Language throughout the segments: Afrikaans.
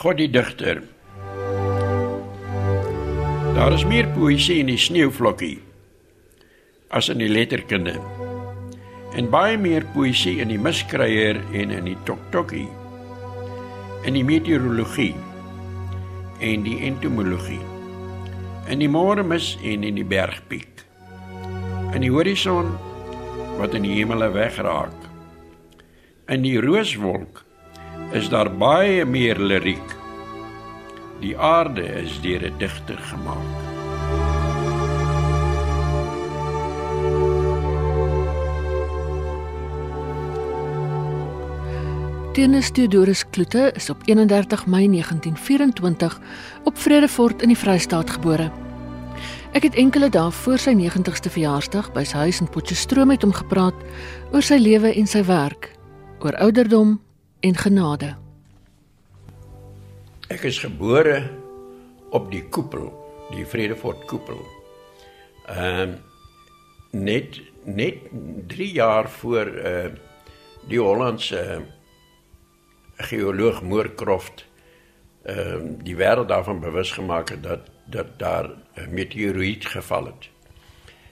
God die digter. Daar is meer poësie in die sneeuvlokkie as in die letterkunde. En baie meer poësie in die miskryer en in die toktokkie. In die meteorologie en die entomologie. In die môremis en in die bergpiek. In die horison wat in die hemele wegraak. In die rooswolk is daar baie meer liriek. Die aarde is deur 'n digter gemaak. Tennis Theodorus Kloete is op 31 Mei 1924 op Vredefort in die Vrystaat gebore. Ek het enkele dae voor sy 90ste verjaarsdag by sy huis in Potchefstroom met hom gepraat oor sy lewe en sy werk, oor ouderdom en genade. Ek is gebore op die koepel, die Vredefort koepel. Ehm um, net net 3 jaar voor uh die Hollandse uh, geoloog Moorcroft ehm uh, die wêreld daarvan bewus gemaak het dat dat daar 'n meteoriet geval het.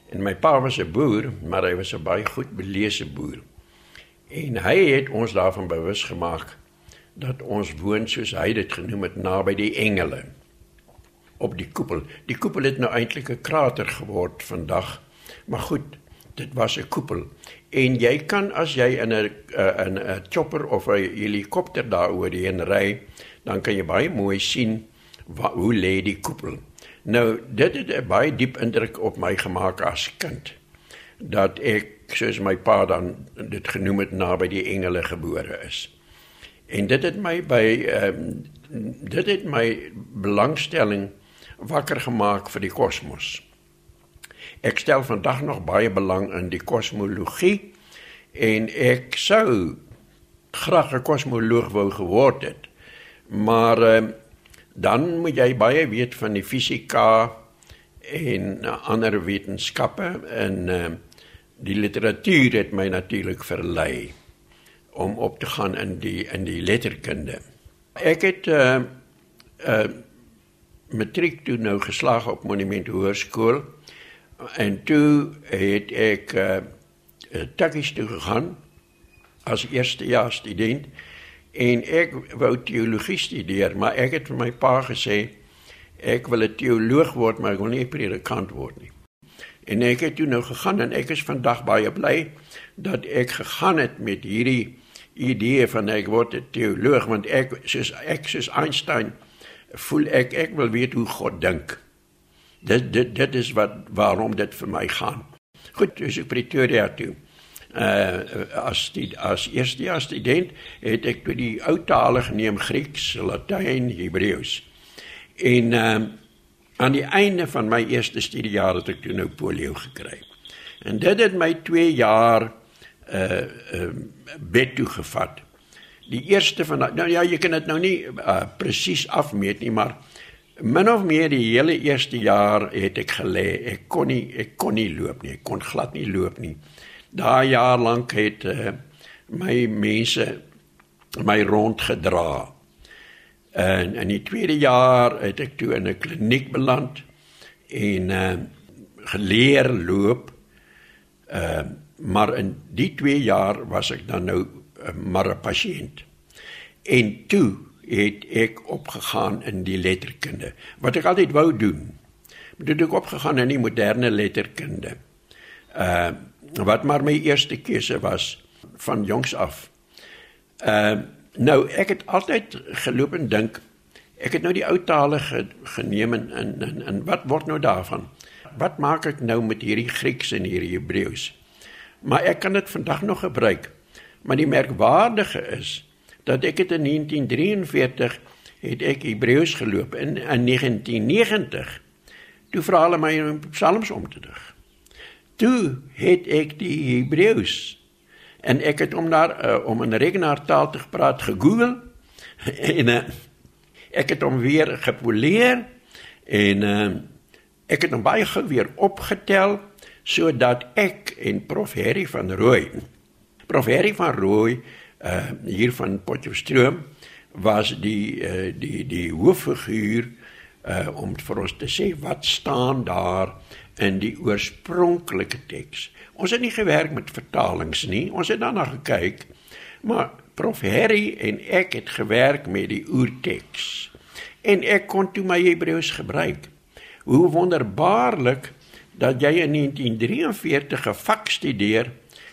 En my pa was 'n boer, maar hy was 'n baie goed belese boer. En hy het ons daarvan bewus gemaak dat ons woon soos hy dit genoem het naby die engele op die koepel. Die koepel het nou eintlik 'n krater geword vandag. Maar goed, dit was 'n koepel. En jy kan as jy in 'n in 'n chopper of 'n helikopter daaroor heen ry, dan kan jy baie mooi sien wat, hoe lê die koepel. Nou, dit het 'n baie diep indruk op my gemaak as kind dat ek soos my pa dan dit genoem het naby die engele gebore is. En dit het my by ehm um, dit het my belangstelling wakker gemaak vir die kosmos. Ek stel vandag nog baie belang in die kosmologie en ek sou graag 'n kosmoloog wou geword het. Maar ehm um, dan moet jy baie weet van die fisika en ander wetenskappe en ehm um, die literatuur het my natuurlik verlei om op te gaan in die in die letterkunde. Ek het uh uh matriek toe nou geslaag op Monument Hoërskool en toe het ek uh takkies toe gegaan as eerstejaars student en ek wou teologie studeer, maar ek het vir my pa gesê ek wil 'n teoloog word, maar ek wil nie predikant word nie. En ek het toe nou gegaan en ek is vandag baie bly dat ek gegaan het met hierdie idee van ek word teoloog want ek soos ek soos Einstein voel ek ek wil weet hoe God dink. Dit dit dit is wat waarom dit vir my gaan. Goed, dus ek Pretoria toe. Uh as die as eerste jaar student het ek toe die ou tale geneem Grieks, Latyn, Hebreëus. En ehm uh, aan die einde van my eerste studiejaar het ek nou polio gekry. En dit het my 2 jaar uh uh bed toe gevat. Die eerste van nou ja, jy kan dit nou nie uh, presies afmeet nie, maar min of meer die hele eerste jaar het ek gelê. Ek kon nie ek kon nie loop nie. Ek kon glad nie loop nie. Daai jaar lank het uh, my mense my rondgedra. En in die tweede jaar het ek toe in 'n kliniek beland en uh geleer loop. Uh maar in die 2 jaar was ek dan nou uh, maar 'n pasiënt. En toe het ek opgegaan in die letterkunde wat ek altyd wou doen. Moet ek opgegaan in die moderne letterkunde. Uh wat maar my eerste keuse was van jongs af. Uh Nou ek het altyd geloop en dink ek het nou die ou tale ge, geneem en en en, en wat word nou daarvan? Wat maak ek nou met hierdie Grieks en hierdie Hebreëus? Maar ek kan dit vandag nog gebruik. Maar die merkwaardige is dat ek het in 1943 het ek Hebreëus geloop in in 1990 toe vra hulle my om psalms om te dig. Toe het ek die Hebreëus en ek het om daar uh, om 'n rekenaartaal te praat gegoogel en uh, ek het hom weer gepoleer en uh, ek het hom baie gou weer opgetel sodat ek en prof Harry van Rooi prof Harry van Rooi uh, hier van Potchefstroom was die uh, die die hooffiguur uh om vir ons te sê wat staan daar in die oorspronklike teks. Ons het nie gewerk met vertalings nie. Ons het daarna gekyk. Maar Prof Harry en ek het gewerk met die oerteks. En ek kon toe my Hebreëus gebruik. Hoe wonderbaarlik dat jy in 1943 'n vak studeer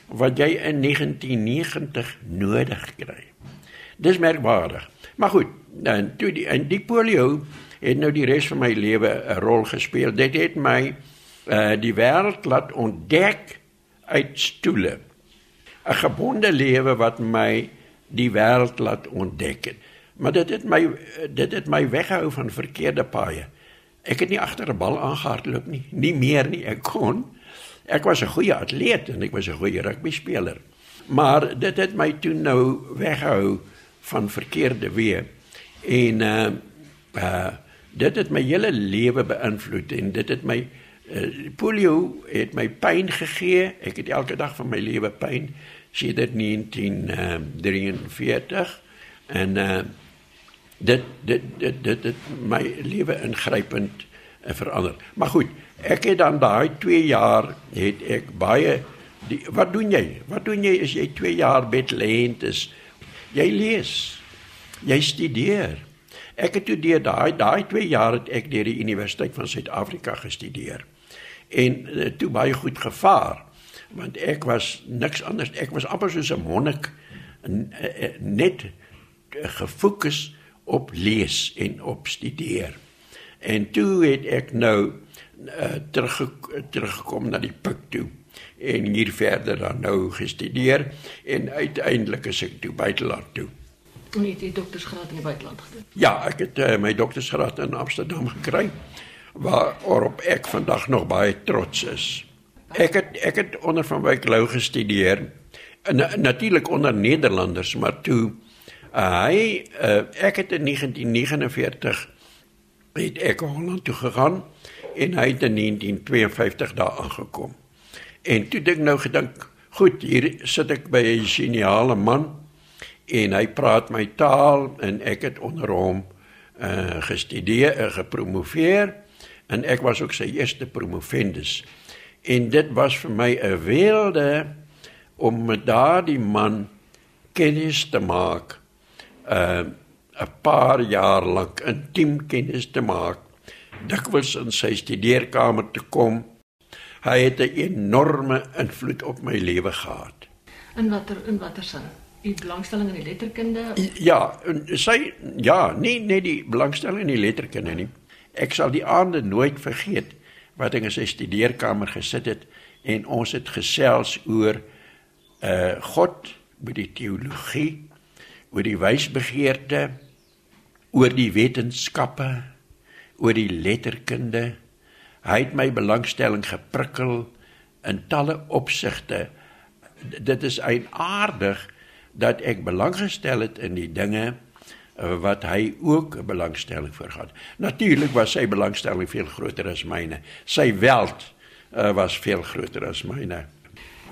wat jy in 1990 nodig kry. Dis merkwaardig. Maar goed, dan toe die in die polio het nou die res van my lewe 'n rol gespeel. Dit het my uh die wêreld laat ontdek uit stoele. 'n Gebonde lewe wat my die wêreld laat ontdek het. Maar dit het my dit het my weghou van verkeerde paaie. Ek het nie agter 'n bal aangehardloop nie, nie meer nie. Ek kon. Ek was 'n goeie atleet en ek was 'n goeie rugby speler. Maar dit het my toe nou weghou van verkeerde weë. En uh uh dit het my hele lewe beïnvloed en dit het my uh, polio het my pyn gegee. Ek het elke dag van my lewe pyn sedert 1943 en uh dit dit dit dit het my lewe ingrypend uh, verander. Maar goed, ek het dan daai 2 jaar het ek baie die, wat doen jy? Wat doen jy as jy 2 jaar bedlêend is? Jy lees. Jy studeer. Ek het toe deur daai daai 2 jaar het ek deur die Universiteit van Suid-Afrika gestudeer. En uh, toe baie goed gevaar want ek was niks anders ek was amper soos 'n monnik net gefokus op lees en op studeer. En toe het ek nou uh, terug teruggekom na die pik toe en hier verder dan nou gestudeer en uiteindelik is ek toe buiteland toe. En jy het die doktorsgraad in die buiteland gedoen? Ja, ek het uh, my doktorsgraad in Amsterdam gekry waarop ek vandag nog baie trots is. Ek het ek het onder van Wyk Lou gestudeer. Natuurlik onder Nederlanders, maar toe uh, hy uh, ek het in 1949 het ek Holland toe gegaan en hy het in 1952 daar aangekom. En toe dink nou gedink, goed, hier sit ek by 'n geniale man en hy praat my taal en ek het onder hom uh gestudeer en gepromoveer en ek was ook sy eerste promovendus. En dit was vir my 'n weelde om met daardie man kennis te maak. Uh 'n paar jaar lank intiem kennis te maak. Dikwels in sy studeerkamer te kom. Hy het 'n enorme invloed op my lewe gehad. In watter in watter sin? u belangstelling in die letterkunde? Ja, sy ja, nie net die belangstelling in die letterkunde nie. Ek sal die aande nooit vergeet wat ek in sy studeerkamer gesit het en ons het gesels oor uh God, oor die teologie, oor die wysbegeerte, oor die wetenskappe, oor die letterkunde. Hy het my belangstelling geprikkel in talle opsigte. Dit is eienaardig dat ek belang gestel het in die dinge wat hy ook 'n belangstelling vir gehad. Natuurlik was sy belangstelling veel groter as myne. Sy wêreld uh, was veel groter as myne.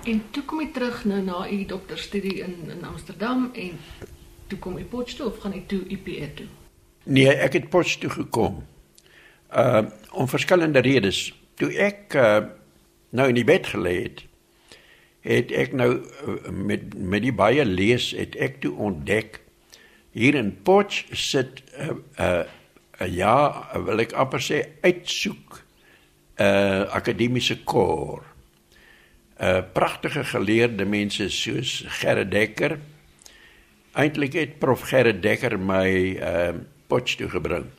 En toe kom jy terug nou na u dokterstudie in in Amsterdam en toe kom u Potchefstroom of gaan u toe UPE toe? Nee, ek het Potchefstroom gekom. Uh om verskillende redes. Toe ek uh, nou in die bed gelê het, het ek nou eh, met met die baie lees het ek toe ontdek hier in Potch sit 'n uh, 'n uh, uh, ja wil ek amper sê uitsoek uh, akademiese koor. Uh, pragtige geleerde mense soos Gerrit Dekker. Eintlik het prof. Gerrit Dekker my uh, Potch toe gebring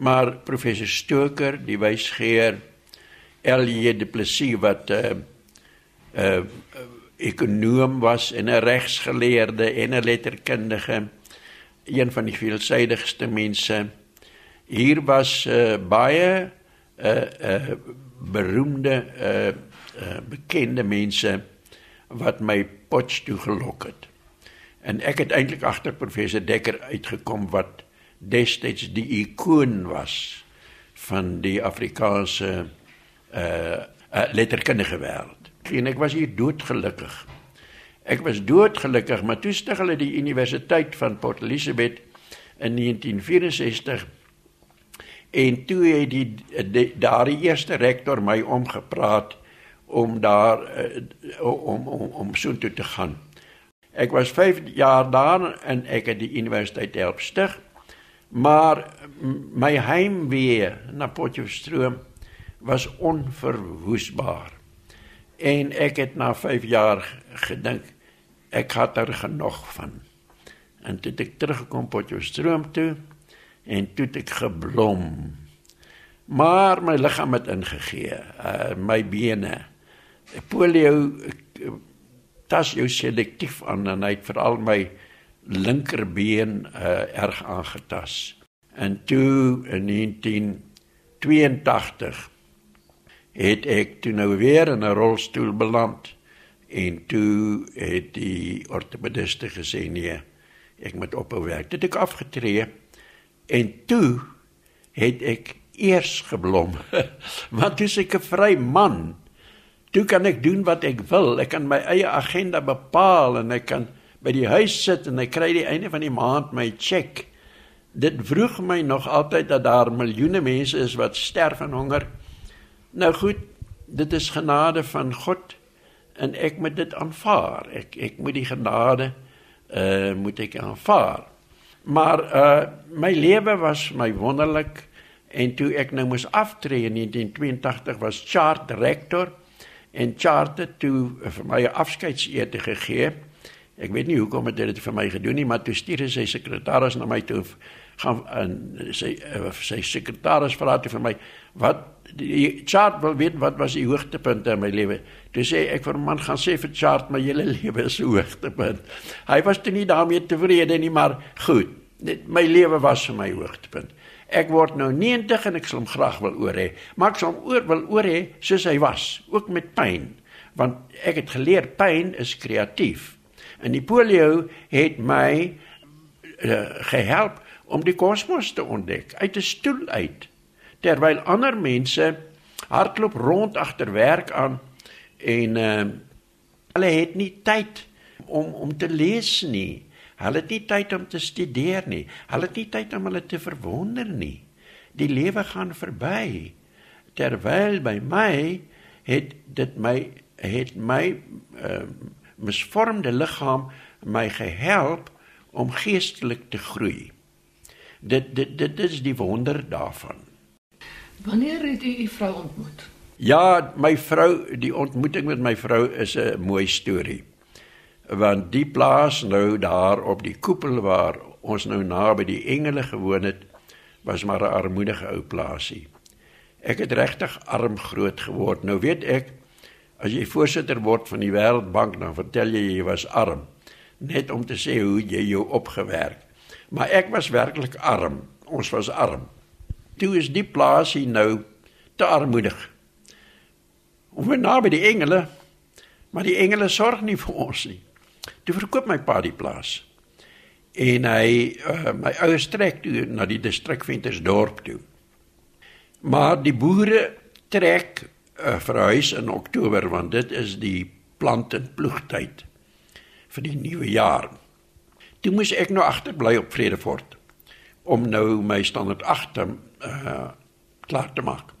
maar professor Stoker die wysgeer Elie de Plessis wat uh, uh, ekonom was en 'n regsgeleerde en 'n letterkundige, een van die veelsidigste mense. Hier was uh, baie uh, uh, beroemde uh, uh, bekende mense wat my potch toe gelok het. En ek het eintlik agter professor Dekker uitgekom wat destyds die ikoon was van die Afrikaanse uh, uh letterkundige wêreld en ek was hier doodgelukkig. Ek was doodgelukkig, maar toe stig hulle die universiteit van Port Elizabeth in 1964 en toe het die, die daardie eerste rektor my omgepraat om daar uh, om om om so toe te gaan. Ek was 5 jaar daar en ek het die universiteit help stig. Maar my heimwee na Potchefstroom was onverwoesbaar. En ek het na 5 jaar gedink ek het er genoeg van. En toe ek teruggekom Potchefstroom toe en toe ek geblom. Maar my liggaam het ingegee, uh, my bene. Polio tas jou selektief aan en hy het veral my linkerbeen uh, erg aangetas. En toe in 1982 het ek toe nou weer in 'n rolstoel beland en toe het die ortopediste gesê nee, ek moet ophou werk. Dit het ek afgetree en toe het ek eers geblom. Want dis ek 'n vry man. Toe kan ek doen wat ek wil. Ek kan my eie agenda bepaal en ek kan by die huis sit en ek kry die einde van die maand my cheque. Dit vroeg my nog altyd dat daar miljoene mense is wat sterf van honger. Nou goed, dit is genade van God en ek moet dit aanvaar. Ek ek moet die genade uh moet ek aanvaar. Maar uh my lewe was my wonderlik en toe ek nou moes aftree in 1982 was chart director en chart het toe vir my 'n afskeidsete gegee. Ek weet nie hoekom het dit vir my gedoen nie, maar toe stuur sy sekretaris na my toe gaan en sy eh, sy sekretaris vra toe vir my wat die chart wil weet wat was die hoogtepunte in my lewe. Toe sê ek vir man gaan sê vir chart my hele lewe is hoogtepunt. Hy was toe nie daarmee tevrede nie, maar goed. Dit my lewe was vir my hoogtepunt. Ek word nou 90 en ek sal hom graag wil oor hê. Maar ek sal hom oor wil oor hê soos hy was, ook met pyn, want ek het geleer pyn is kreatief. En die polio het my uh, gehelp om die kosmos te ontdek uit 'n stoel uit. Terwyl ander mense hardloop rond agter werk aan en uh, hulle het nie tyd om om te lees nie. Hulle het nie tyd om te studeer nie. Hulle het nie tyd om hulle te verwonder nie. Die lewe gaan verby. Terwyl by my het dit my het my uh, misvormde liggaam my gehelp om geestelik te groei. Dit dit dit is die wonder daarvan. Wanneer het u u vrou ontmoet? Ja, my vrou, die ontmoeting met my vrou is 'n mooi storie. Want die plaas nou daar op die koepel waar ons nou naby die engele gewoon het, was maar 'n armoedige ou plaasie. Ek het regtig arm groot geword. Nou weet ek As jy voorsitter word van die Wêreldbank, dan vertel jy jy was arm, net om te sê hoe jy jou opgewerk. Maar ek was werklik arm. Ons was arm. Toe is die plaas hier nou te armoedig. Ons was naby die engele, maar die engele sorg nie vir ons nie. Toe verkoop my pa die plaas. En hy uh, my ouers trek toe na die distrik Ventersdorp toe. Maar die boere trek uh, verhuis in Oktober want dit is die plant en ploegtyd vir die nuwe jaar. Toe moes ek nou agterbly op Vredefort om nou my standaard 8 uh klaar te maak.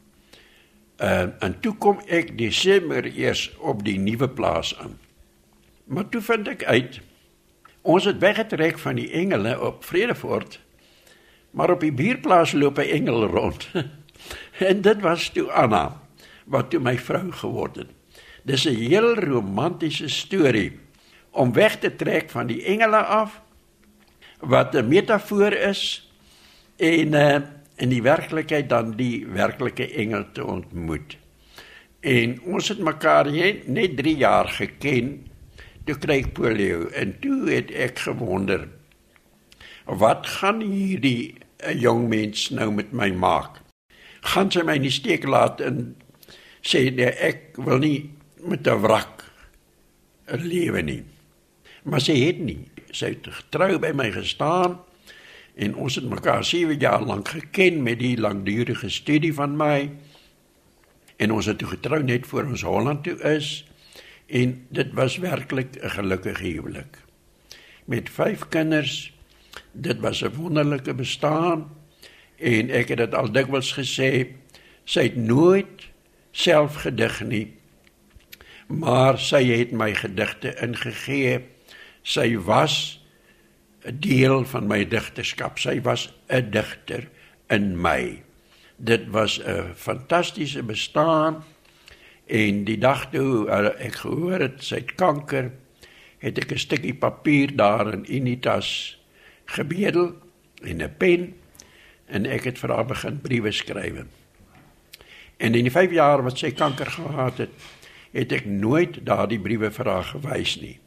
Uh en toe kom ek Desember eers op die nuwe plaas aan. Maar toe vind ek uit ons het weggetrek van die engele op Vredefort. Maar op die bierplaas loop 'n engel rond. en dit was toe Anna wat toe my vrou geword het. Dis 'n heel romantiese storie om weg te trek van die engele af wat 'n metafoor is en uh, in die werklikheid dan die werklike engel te ontmoet. En ons het mekaar net 3 jaar geken toe kry ek polio en toe het ek gewonder wat gaan hierdie eh, jong mens nou met my maak? Gaan sy my nie steek laat in sê nee, ek wil nie met 'n wrak lewe nie. Maar sy het nie. Sy het getrou by my gestaan en ons het mekaar 7 jaar lank geken met die langdurige studie van my. En ons het toe getrou net voor ons Holland toe is en dit was werklik 'n gelukkige huwelik. Met 5 kinders Dit was 'n wonderlike bestaan en ek het dit al dikwels gesê, sy het nooit self gedig nie. Maar sy het my gedigte ingegee. Sy was 'n deel van my digterskap. Sy was 'n digter in my. Dit was 'n fantastiese bestaan en die dag toe ek gehoor het sy het kanker, het ek 'n stukkie papier daar in Unitas gebedel en 'n pen en ek het vir haar begin briewe skryf. En in die 5 jaar wat sy kanker gehad het, het ek nooit daardie briewe vir haar gewys nie.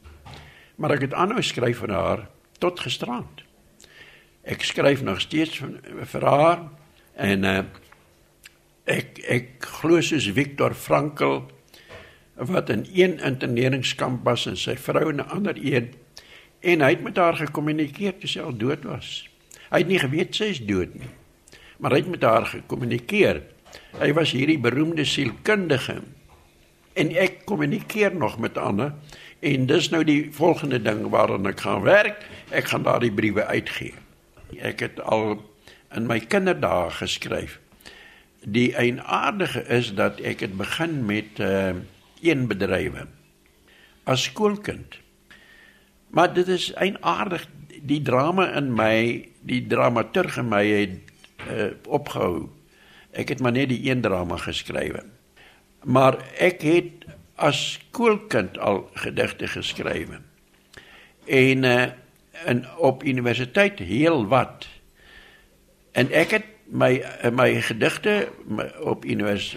Maar ek het aanhou skryf vir haar tot gisterand. Ek skryf nog steeds vir haar en uh, ek ek glo soos Viktor Frankl wat in een interneringskamp was en sy vrou in 'n ander een en hy het met haar gekommunikeer toe sy al dood was. Hy het nie geweet sy is dood nie. Maar hy het met haar gekommunikeer. Hy was hierdie beroemde sielkundige. En ek kommunikeer nog met ander en dis nou die volgende ding waaraan ek gaan werk. Ek gaan daardie briewe uitgee. Ek het al in my kinderdae geskryf. Die eienaardige is dat ek het begin met uh een bedrywe as skoolkind. Maar dit is eienaardig die drama in my, die dramaturg in my het uh, opgehou. Ek het maar net die een drama geskryf. Maar ek het as skoolkind al gedigte geskryf. En uh en op universiteit heel wat. En ek het my my gedigte op univers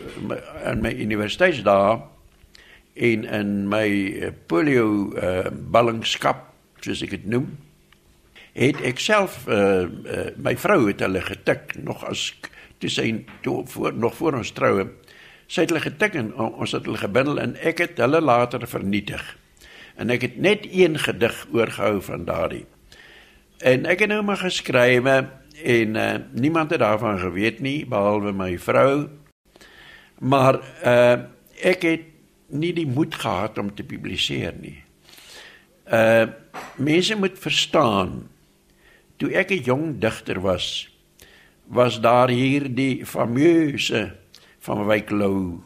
in my universiteitsdae en in my eh, polio uh, ballingskap soos ek dit noem het ek self uh, uh, my vrou het hulle getik nog as toe sy toe voor nog voor ons troue sy het hulle getik en ons het hulle gebindel en ek het hulle later vernietig. En ek het net een gedig oorgehou van daardie. En ek het nou maar geskrywe en uh, niemand het daarvan geweet nie behalwe my vrou. Maar uh, ek het nie die moed gehad om te publiseer nie. Uh mense moet verstaan toe ek 'n jong digter was, was daar hier die fameuse van Wyk Lou,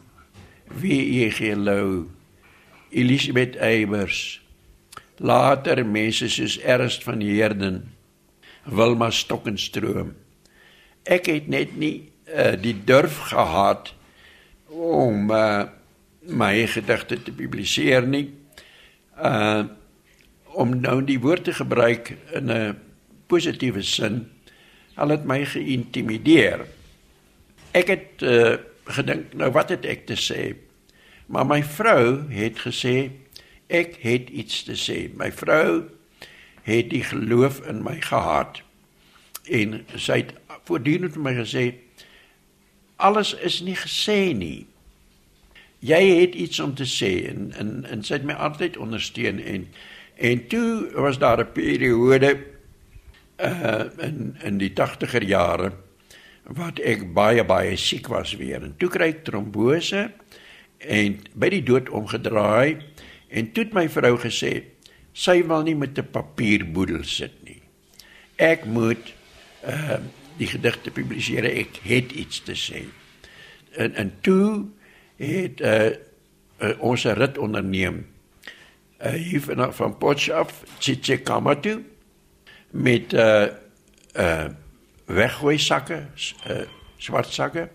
W.E.G. Lou, Elisabeth Eybers, later mense soos Ernst van Heerden, Wilma Stokkenstroom. Ek het net nie uh, die durf gehad om uh my gedigte te publiseer nie. Uh om nou die woord te gebruik in 'n positiewe sin, al het my geïntimideer. Ek het uh gedink, nou wat het ek te sê? Maar my vrou het gesê ek het iets te sê. My vrou het die geloof in my gehad. En sy het voortdurend vir my gesê alles is nie gesê nie jy het iets om te sê en en en sy het my altyd ondersteun en en toe was daar 'n periode uh in in die 80er jare wat ek baie baie siek was weer. En toe kry ek trombose en by die dood omgedraai. En toe het my vrou gesê sy wil nie met 'n papierboedel sit nie. Ek moet uh die gedigte publiseer. Ek het iets te sê. En en toe het uh, uh, ons 'n rit onderneem. Uh, hier van van Potchef Tsitsikamma toe met uh uh weggooi sakke, uh, swart sakke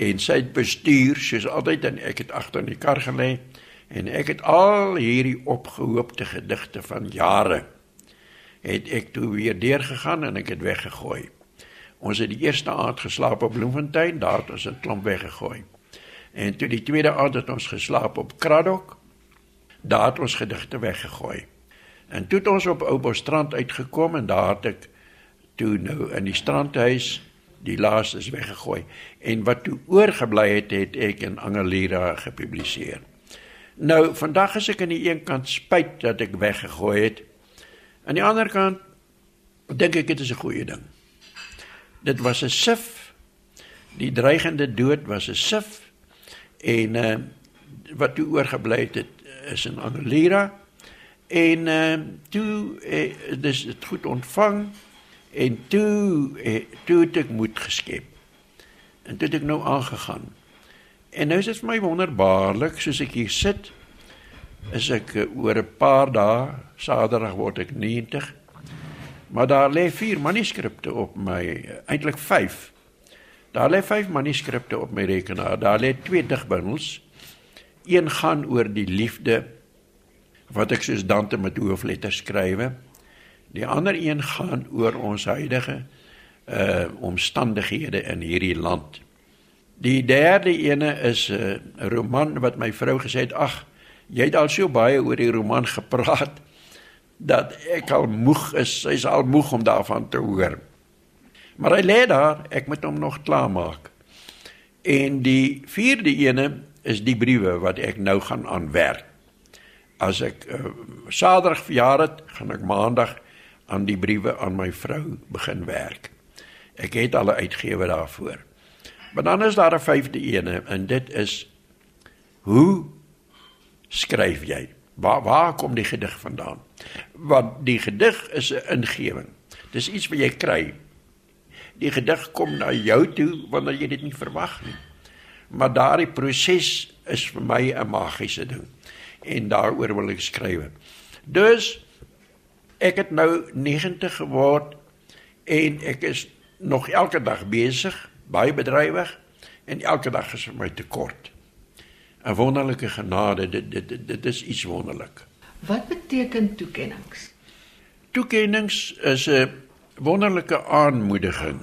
en sy het bestuur soos altyd en ek het agter in die kar gelê en ek het al hierdie opgehoopte gedigte van jare het ek toe weer deurgegaan en ek het weggegooi. Ons het die eerste aand geslaap op Bloemfontein, daar het ons 'n klomp weggegooi. En toe die tweede aand het ons geslaap op Kraddock. Daar het ons gedigte weggegooi. En toe het ons op Oubosstrand uitgekom en daar het ek toe nou in die strandhuis die laaste is weggegooi en wat toe oorgebly het het ek in Angelira gepubliseer. Nou vandag is ek aan die een kant spyt dat ek weggegooi het. Aan die ander kant dink ek dit is 'n goeie ding. Dit was 'n sif. Die dreigende dood was 'n sif en uh, wat toe oorgebly het is in Angelira En uh, toe uh, dis dit goed ontvang en toe uh, toe het ek moed geskep. En toe het ek nou aangegaan. En nou is dit vir my wonderbaarlik soos ek hier sit is ek uh, oor 'n paar dae, Saterdag word ek 90. Maar daar lê vier manuskripte op my, eintlik 5. Daar lê 5 manuskripte op my rekenaar. Daar lê twee digbundels. Een gaan oor die liefde wat ek soos Dante met hoofletters skrywe. Die ander een gaan oor ons huidige uh omstandighede in hierdie land. Die derde ene is 'n uh, roman wat my vrou gesê het, "Ag, jy het al so baie oor die roman gepraat dat ek al moeg is. Sy's al moeg om daarvan te hoor." Maar hy lê daar, ek moet hom nog klaarmaak. En die vierde ene is die briewe wat ek nou gaan aanwerk. As ek uh, Saterdag verjaar het, gaan ek Maandag aan die briewe aan my vrou begin werk. Ek het al 'n uitgewer daarvoor. Maar dan is daar 'n vyfde ene en dit is hoe skryf jy? Waar waar kom die gedig vandaan? Want die gedig is 'n ingewing. Dis iets wat jy kry. Die gedig kom na jou toe wanneer jy dit nie verwag nie. Maar daardie proses is vir my 'n magiese ding en daaroor wil ek skryf. Dus ek het nou 90 geword en ek is nog elke dag besig baie bedrywig en elke dag is my te kort. 'n Wonderlike genade, dit dit dit, dit is iets wonderlik. Wat beteken toekennings? Toekennings is 'n wonderlike aanmoediging.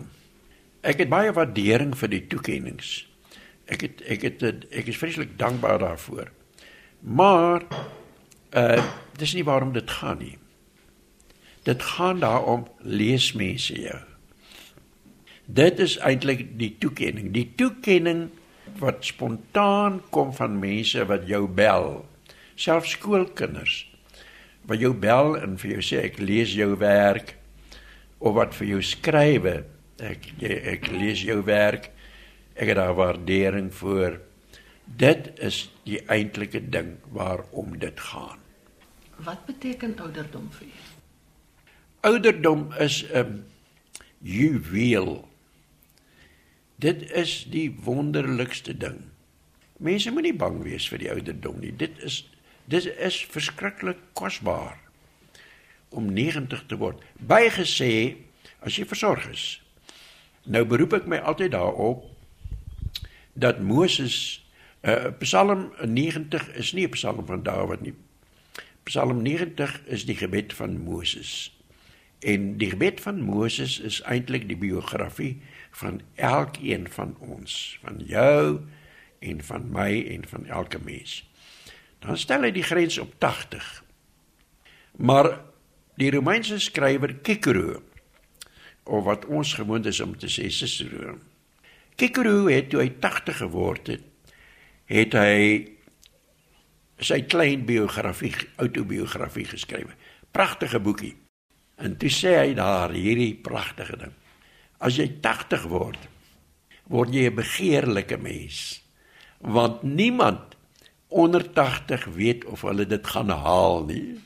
Ek het baie waardering vir die toekennings. Ek het ek het ek is vreeslik dankbaar daarvoor. Maar uh dis nie waarom dit gaan nie. Dit gaan daarom lees mense jou. Dit is eintlik die toekenning. Die toekenning wat spontaan kom van mense wat jou bel. Selfs skoolkinders wat jou bel en vir jou sê ek lees jou werk of wat vir jou skrywe. Ek ek lees jou werk. Ek het daar waardering vir. Dit is die eintlike ding waarom dit gaan. Wat beteken ouderdom vir jou? Ouderdom is 'n juweel Dit is die wonderlikste ding. Mense moenie bang wees vir die ouderdom nie. Dit is dit is verskriklik kosbaar om 90 te word. Bygesê as jy versorg is. Nou beroep ek my altyd daarop dat Moses uh, Psalm 90 is nie 'n psalm van Dawid nie. Psalm 90 is die gebed van Moses. En die gebed van Moses is eintlik die biografie van elkeen van ons, van jou en van my en van elke mens. Dan stel hy die grens op 80. Maar die Romeinse skrywer Cicero of wat ons gewoond is om te sê Cicero. Cicero het toe hy 80 geword het, het hy sy klein biografie, autobiografie geskryf. Pragtige boekie. En toe sê hy daar hierdie pragtige ding. As jy 80 word, word jy 'n begeerlike mens. Want niemand onder 80 weet of hulle dit gaan haal nie.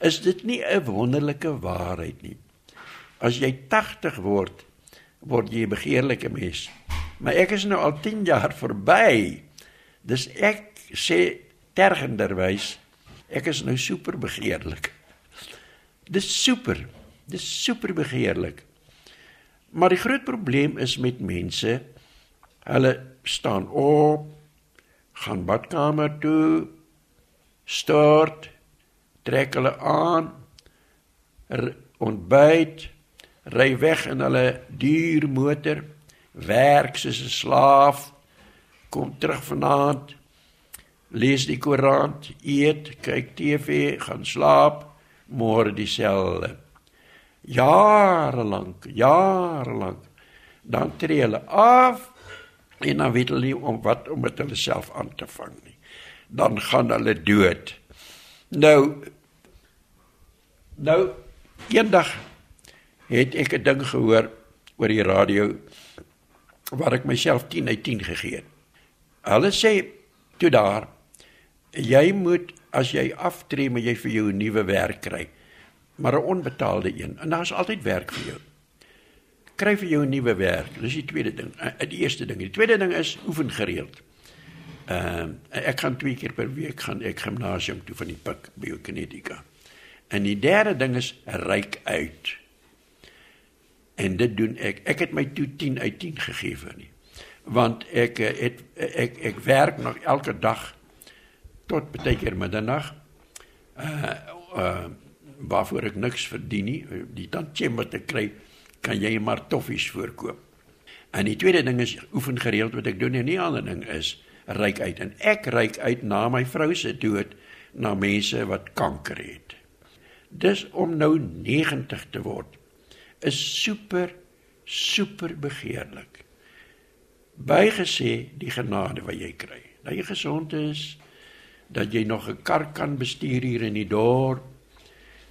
Is dit nie 'n wonderlike waarheid nie? As jy 80 word, word jy 'n begeerlike mens. Maar ek is nou al 10 jaar verby. Dis ek sê tergenderwys, ek is nou super begeerlik. Dis super. Dis super begeerlik. Maar die groot probleem is met mense, hulle staan op, gaan badkamer toe, stort, trek hulle aan, ontbyt, ry weg in hulle duur motor, werk soos 'n slaaf, kom terug vanaand, lees die koerant, eet, kyk TV, gaan slaap, môre dieselfde jare lank, jare lank. Dan tree hulle af en dan weet hulle nie om wat om met hulle self aan te vang nie. Dan gaan hulle dood. Nou nou eendag het ek 'n ding gehoor oor die radio waar ek myself 10 uit 10 gegee het. Hulle sê toe daar jy moet as jy aftree, moet jy vir jou 'n nuwe werk kry. Maar 'n onbetaalde een. En daar's altyd werk vir jou. Kry vir jou 'n nuwe werk. Dis die tweede ding. Uh, die eerste ding. Die tweede ding is oefen gereeld. Ehm uh, ek gaan twee keer per week gaan ek gimnasium toe van die Pik Biokinetika. En die derde ding is ryk uit. En dit doen ek. Ek het my toe 10 uit 10 gegee vir nie. Want ek eh, het ek ek, ek werk nog elke dag tot baie keer middernag. Uh uh waarvoor ek niks verdien nie. Die tantjie wat ek kry, kan jy maar toffies voorkoop. En die tweede ding is oefen gereeld wat ek doen en nie ander ding is ryk uit en ek ryk uit na my vrou se dood na mense wat kanker het. Dis om nou 90 te word is super super begeerlik. Bygesê die genade wat jy kry. Dat jy gesond is, dat jy nog 'n kar kan bestuur hier in die dorp,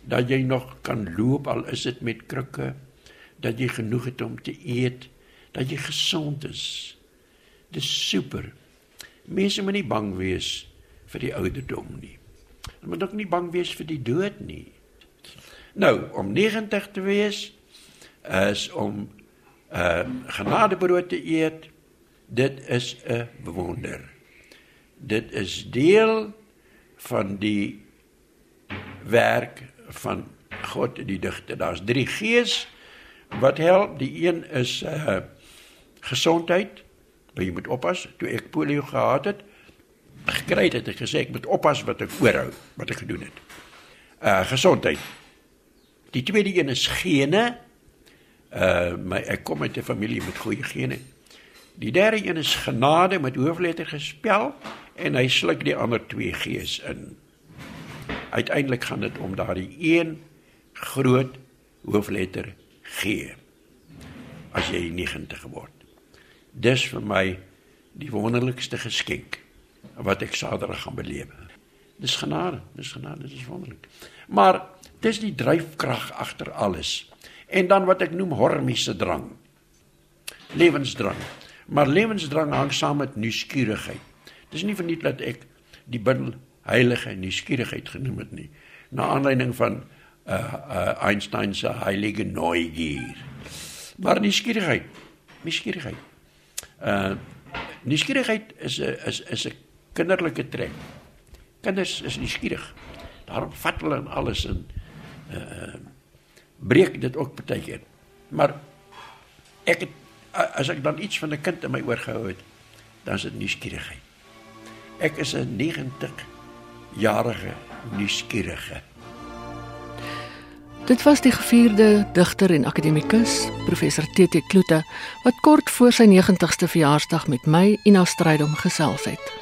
dat jy nog kan loop al is dit met krikke, dat jy genoeg het om te eet, dat jy gesond is. Dis super. Mense moet nie bang wees vir die ouderdom nie. Hulle moet ook nie bang wees vir die dood nie. Nou, om 90 te wees is om uh, genadebrood te eet. Dit is 'n wonder dit is deel van die werk van God die digter. Daar's drie gees wat help. Die een is uh gesondheid. Jy moet oppas. Toe ek polio gehad het, gekry het, ek gesê ek moet oppas wat ek voorhou, wat ek gedoen het. Uh gesondheid. Die tweede een is gene. Uh my ek kom uit 'n familie met goeie gene. Die derde een is genade met hoofletter gespel en hy sluk die ander twee gees in. Uiteindelik gaan dit om daardie een groot hoofletter G. As jy 90 word. Dis vir my die wonderlikste geskenk wat ek Saterdag gaan beleef. Dis genade, dis genade, dis wonderlik. Maar dis die dryfkrag agter alles. En dan wat ek noem hormiese drang. Lewensdrang. Maar lewensdrang hang saam met nuuskierigheid. Dis nie verniet dat ek die bindel heilige nuuskierigheid genoem het nie. Na aanleiding van uh, uh Einstein se heilige Neugier. Maar nuuskierigheid, nuuskierigheid. Uh nuuskierigheid is 'n is is 'n kinderlike trek. Kinders is nuuskierig. Daarom vat hulle en alles in uh breek dit ook baie keer. Maar ek het, as ek dan iets van 'n kind in my oor gehou het, dan is dit nuuskierigheid. Ek is 'n 90 jarige nuuskierige. Dit was die gevierde digter en akademikus, professor TT Kloete, wat kort voor sy 90ste verjaarsdag met my Ina Strydom gesels het.